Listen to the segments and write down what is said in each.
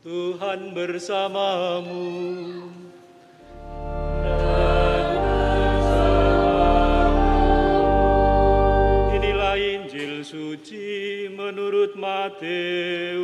Tuhan bersamamu. Inilah Injil suci menurut Matius.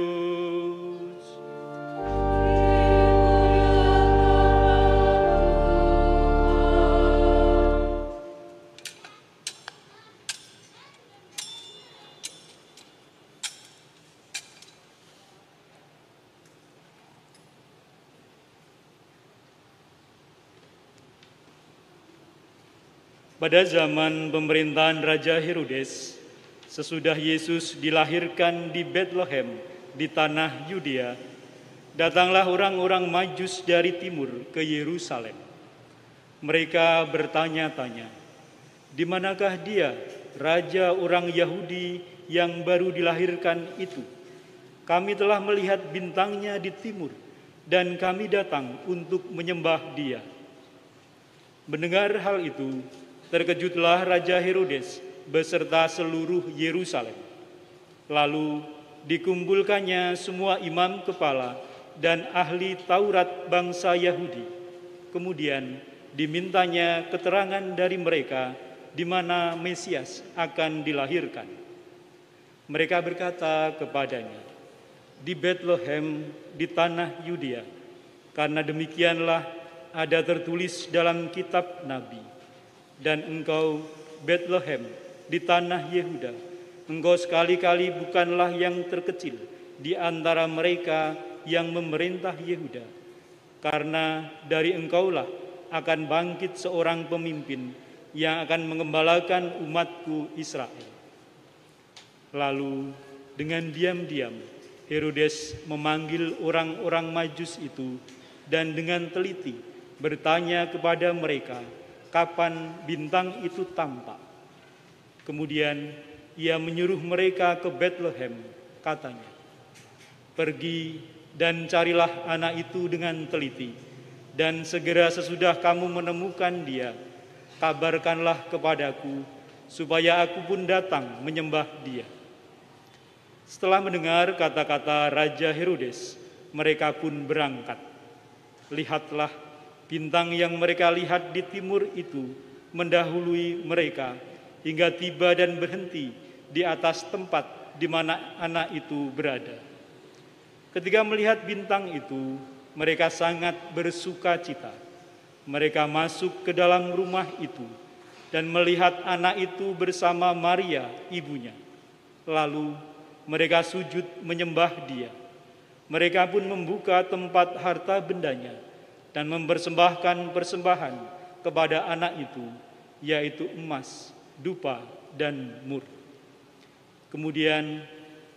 Pada zaman pemerintahan Raja Herodes, sesudah Yesus dilahirkan di Bethlehem di tanah Yudea, datanglah orang-orang Majus dari timur ke Yerusalem. Mereka bertanya-tanya, "Di manakah dia, raja orang Yahudi yang baru dilahirkan itu? Kami telah melihat bintangnya di timur dan kami datang untuk menyembah dia." Mendengar hal itu, terkejutlah Raja Herodes beserta seluruh Yerusalem. Lalu dikumpulkannya semua imam kepala dan ahli Taurat bangsa Yahudi. Kemudian dimintanya keterangan dari mereka di mana Mesias akan dilahirkan. Mereka berkata kepadanya, "Di Bethlehem di tanah Yudea, karena demikianlah ada tertulis dalam kitab nabi." Dan engkau Bethlehem di tanah Yehuda, engkau sekali-kali bukanlah yang terkecil di antara mereka yang memerintah Yehuda, karena dari engkaulah akan bangkit seorang pemimpin yang akan mengembalakan umatku Israel. Lalu dengan diam-diam Herodes memanggil orang-orang Majus itu dan dengan teliti bertanya kepada mereka, kapan bintang itu tampak. Kemudian ia menyuruh mereka ke Bethlehem, katanya, "Pergi dan carilah anak itu dengan teliti, dan segera sesudah kamu menemukan dia, kabarkanlah kepadaku, supaya aku pun datang menyembah dia." Setelah mendengar kata-kata Raja Herodes, mereka pun berangkat. Lihatlah, Bintang yang mereka lihat di timur itu mendahului mereka hingga tiba dan berhenti di atas tempat di mana anak itu berada. Ketika melihat bintang itu, mereka sangat bersuka cita. Mereka masuk ke dalam rumah itu dan melihat anak itu bersama Maria, ibunya. Lalu mereka sujud menyembah dia. Mereka pun membuka tempat harta bendanya dan mempersembahkan persembahan kepada anak itu, yaitu emas, dupa, dan mur. Kemudian,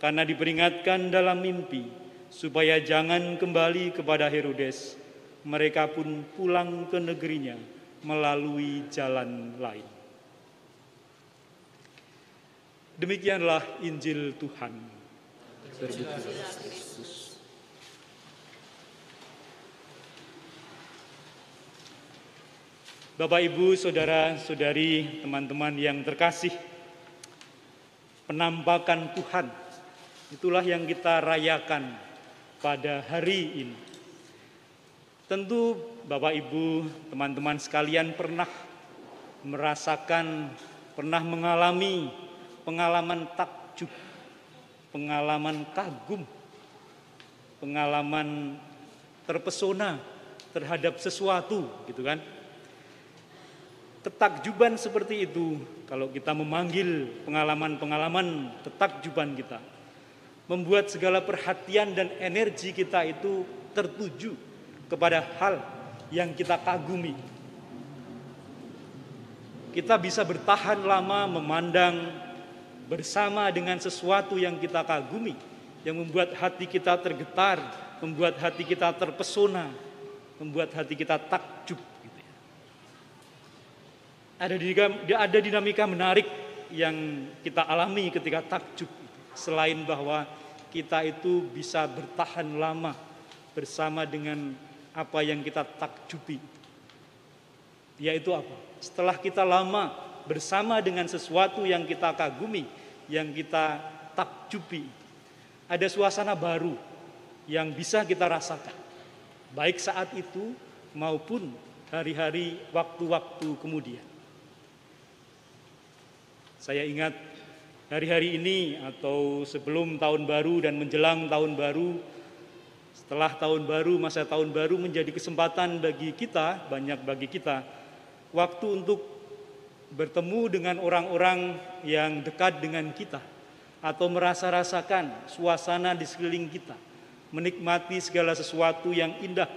karena diperingatkan dalam mimpi supaya jangan kembali kepada Herodes, mereka pun pulang ke negerinya melalui jalan lain. Demikianlah Injil Tuhan. Terbuka. Bapak, Ibu, Saudara-saudari, teman-teman yang terkasih, penampakan Tuhan itulah yang kita rayakan pada hari ini. Tentu Bapak, Ibu, teman-teman sekalian pernah merasakan, pernah mengalami pengalaman takjub, pengalaman kagum, pengalaman terpesona terhadap sesuatu, gitu kan? Ketakjuban seperti itu kalau kita memanggil pengalaman-pengalaman ketakjuban kita membuat segala perhatian dan energi kita itu tertuju kepada hal yang kita kagumi. Kita bisa bertahan lama memandang bersama dengan sesuatu yang kita kagumi, yang membuat hati kita tergetar, membuat hati kita terpesona, membuat hati kita takjub ada dinamika, ada dinamika menarik yang kita alami ketika takjub. Selain bahwa kita itu bisa bertahan lama bersama dengan apa yang kita takjubi. Yaitu apa? Setelah kita lama bersama dengan sesuatu yang kita kagumi, yang kita takjubi, ada suasana baru yang bisa kita rasakan, baik saat itu maupun hari-hari waktu-waktu kemudian. Saya ingat hari-hari ini atau sebelum tahun baru dan menjelang tahun baru, setelah tahun baru, masa tahun baru menjadi kesempatan bagi kita, banyak bagi kita, waktu untuk bertemu dengan orang-orang yang dekat dengan kita, atau merasa-rasakan suasana di sekeliling kita, menikmati segala sesuatu yang indah,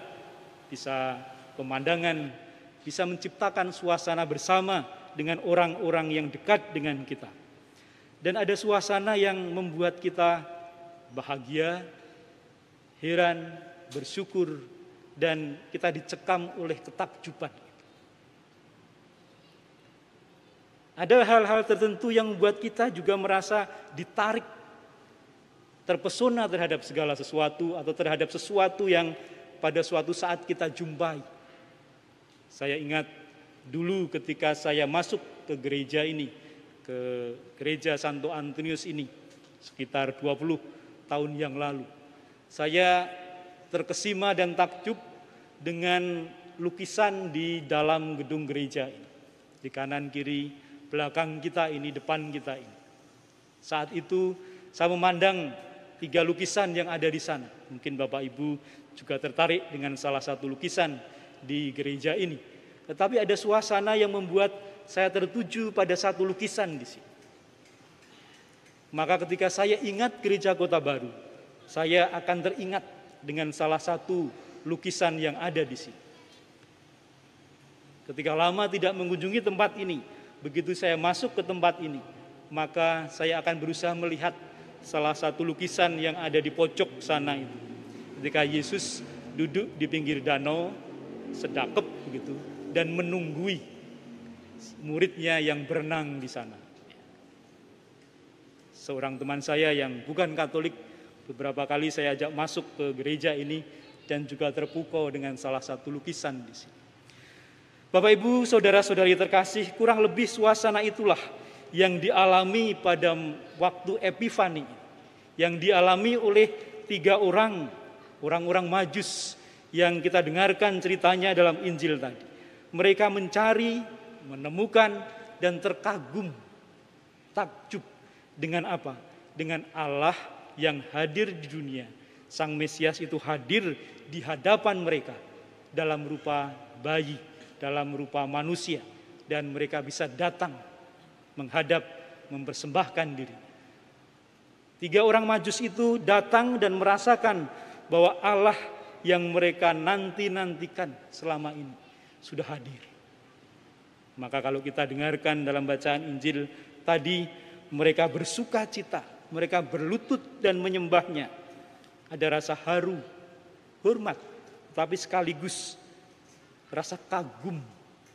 bisa pemandangan, bisa menciptakan suasana bersama dengan orang-orang yang dekat dengan kita. Dan ada suasana yang membuat kita bahagia, heran, bersyukur, dan kita dicekam oleh ketakjuban. Ada hal-hal tertentu yang membuat kita juga merasa ditarik, terpesona terhadap segala sesuatu atau terhadap sesuatu yang pada suatu saat kita jumpai. Saya ingat dulu ketika saya masuk ke gereja ini, ke gereja Santo Antonius ini sekitar 20 tahun yang lalu. Saya terkesima dan takjub dengan lukisan di dalam gedung gereja ini. Di kanan kiri, belakang kita ini, depan kita ini. Saat itu saya memandang tiga lukisan yang ada di sana. Mungkin Bapak Ibu juga tertarik dengan salah satu lukisan di gereja ini. Tetapi ada suasana yang membuat saya tertuju pada satu lukisan di sini. Maka ketika saya ingat gereja kota baru, saya akan teringat dengan salah satu lukisan yang ada di sini. Ketika lama tidak mengunjungi tempat ini, begitu saya masuk ke tempat ini, maka saya akan berusaha melihat salah satu lukisan yang ada di pojok sana itu. Ketika Yesus duduk di pinggir danau, sedakep begitu, dan menunggui muridnya yang berenang di sana. Seorang teman saya yang bukan Katolik, beberapa kali saya ajak masuk ke gereja ini dan juga terpukau dengan salah satu lukisan di sini. Bapak Ibu, saudara-saudari terkasih, kurang lebih suasana itulah yang dialami pada waktu Epifani, yang dialami oleh tiga orang, orang-orang majus yang kita dengarkan ceritanya dalam Injil tadi. Mereka mencari menemukan dan terkagum, takjub dengan apa? Dengan Allah yang hadir di dunia. Sang Mesias itu hadir di hadapan mereka dalam rupa bayi, dalam rupa manusia dan mereka bisa datang menghadap mempersembahkan diri. Tiga orang majus itu datang dan merasakan bahwa Allah yang mereka nanti-nantikan selama ini sudah hadir. Maka kalau kita dengarkan dalam bacaan Injil tadi mereka bersuka cita, mereka berlutut dan menyembahnya. Ada rasa haru, hormat, tapi sekaligus rasa kagum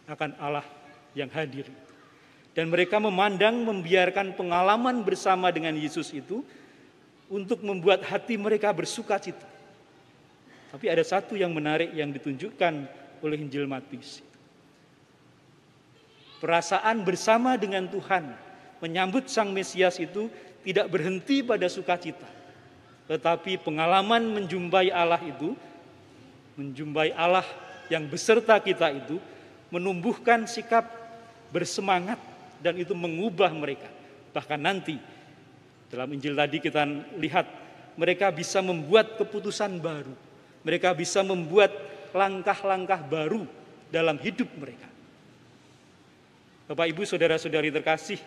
akan Allah yang hadir. Dan mereka memandang membiarkan pengalaman bersama dengan Yesus itu untuk membuat hati mereka bersuka cita. Tapi ada satu yang menarik yang ditunjukkan oleh Injil Matius perasaan bersama dengan Tuhan menyambut Sang Mesias itu tidak berhenti pada sukacita. Tetapi pengalaman menjumpai Allah itu, menjumpai Allah yang beserta kita itu, menumbuhkan sikap bersemangat dan itu mengubah mereka. Bahkan nanti dalam Injil tadi kita lihat mereka bisa membuat keputusan baru. Mereka bisa membuat langkah-langkah baru dalam hidup mereka. Bapak Ibu saudara-saudari terkasih,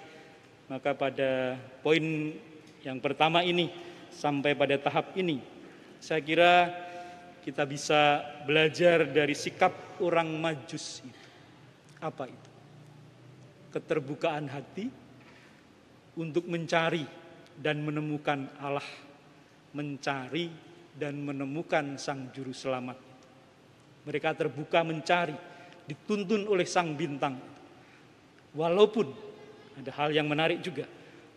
maka pada poin yang pertama ini sampai pada tahap ini, saya kira kita bisa belajar dari sikap orang majus itu. Apa itu? Keterbukaan hati untuk mencari dan menemukan Allah, mencari dan menemukan Sang Juru Selamat. Mereka terbuka mencari, dituntun oleh Sang Bintang Walaupun ada hal yang menarik juga.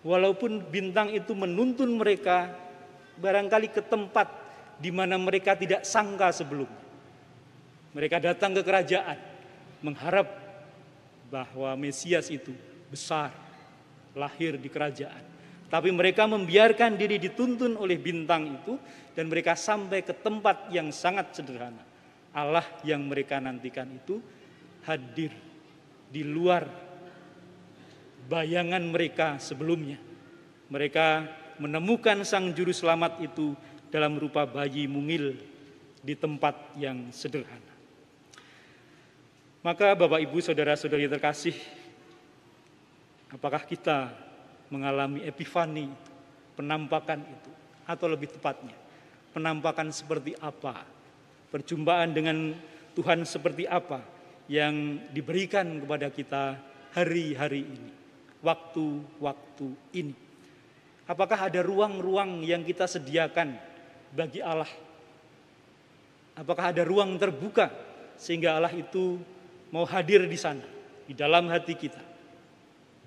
Walaupun bintang itu menuntun mereka barangkali ke tempat di mana mereka tidak sangka sebelumnya. Mereka datang ke kerajaan mengharap bahwa Mesias itu besar, lahir di kerajaan. tapi mereka membiarkan diri dituntun oleh bintang itu dan mereka sampai ke tempat yang sangat sederhana. Allah yang mereka nantikan itu hadir di luar bayangan mereka sebelumnya. Mereka menemukan sang juru selamat itu dalam rupa bayi mungil di tempat yang sederhana. Maka Bapak Ibu Saudara-saudari terkasih, apakah kita mengalami epifani, penampakan itu, atau lebih tepatnya, penampakan seperti apa, perjumpaan dengan Tuhan seperti apa yang diberikan kepada kita hari-hari ini, waktu-waktu ini. Apakah ada ruang-ruang yang kita sediakan bagi Allah? Apakah ada ruang terbuka sehingga Allah itu mau hadir di sana, di dalam hati kita?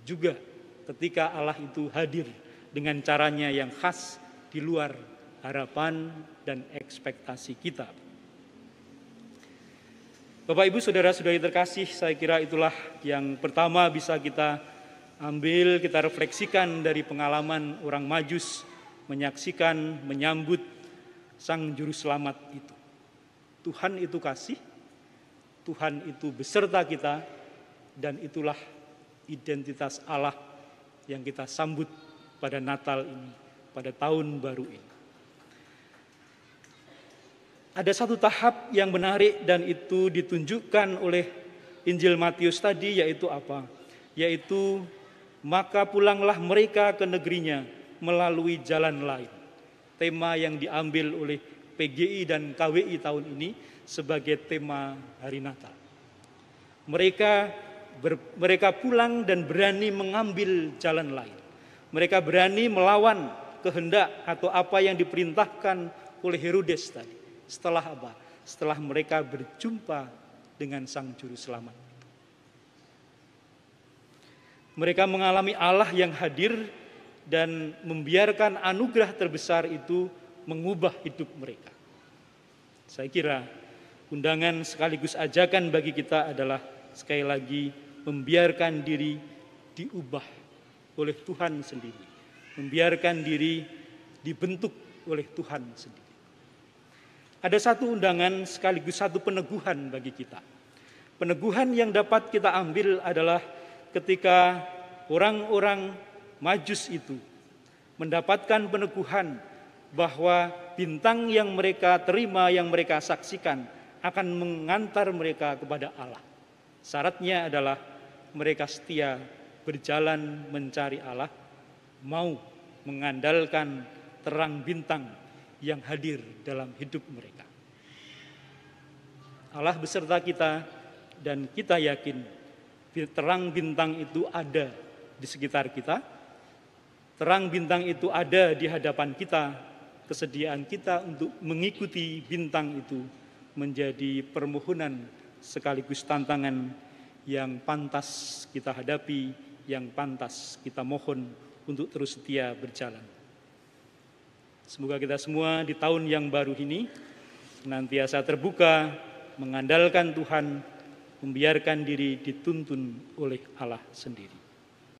Juga ketika Allah itu hadir dengan caranya yang khas di luar harapan dan ekspektasi kita. Bapak Ibu Saudara-saudari terkasih, saya kira itulah yang pertama bisa kita ambil, kita refleksikan dari pengalaman orang Majus menyaksikan, menyambut Sang Juru Selamat itu. Tuhan itu kasih, Tuhan itu beserta kita, dan itulah identitas Allah yang kita sambut pada Natal ini, pada tahun baru ini. Ada satu tahap yang menarik dan itu ditunjukkan oleh Injil Matius tadi yaitu apa? Yaitu maka pulanglah mereka ke negerinya melalui jalan lain. Tema yang diambil oleh PGI dan KWI tahun ini sebagai tema hari Natal. Mereka ber, mereka pulang dan berani mengambil jalan lain. Mereka berani melawan kehendak atau apa yang diperintahkan oleh Herodes tadi. Setelah apa? Setelah mereka berjumpa dengan Sang Juru Selamat. Mereka mengalami Allah yang hadir dan membiarkan anugerah terbesar itu mengubah hidup mereka. Saya kira undangan sekaligus ajakan bagi kita adalah sekali lagi membiarkan diri diubah oleh Tuhan sendiri, membiarkan diri dibentuk oleh Tuhan sendiri. Ada satu undangan sekaligus satu peneguhan bagi kita. Peneguhan yang dapat kita ambil adalah ketika orang-orang Majus itu mendapatkan peneguhan bahwa bintang yang mereka terima, yang mereka saksikan akan mengantar mereka kepada Allah. Syaratnya adalah mereka setia berjalan mencari Allah, mau mengandalkan terang bintang yang hadir dalam hidup mereka. Allah beserta kita dan kita yakin terang bintang itu ada di sekitar kita. Terang bintang itu ada di hadapan kita. Kesediaan kita untuk mengikuti bintang itu menjadi permohonan sekaligus tantangan yang pantas kita hadapi, yang pantas kita mohon untuk terus setia berjalan. Semoga kita semua di tahun yang baru ini senantiasa terbuka, mengandalkan Tuhan, membiarkan diri dituntun oleh Allah sendiri.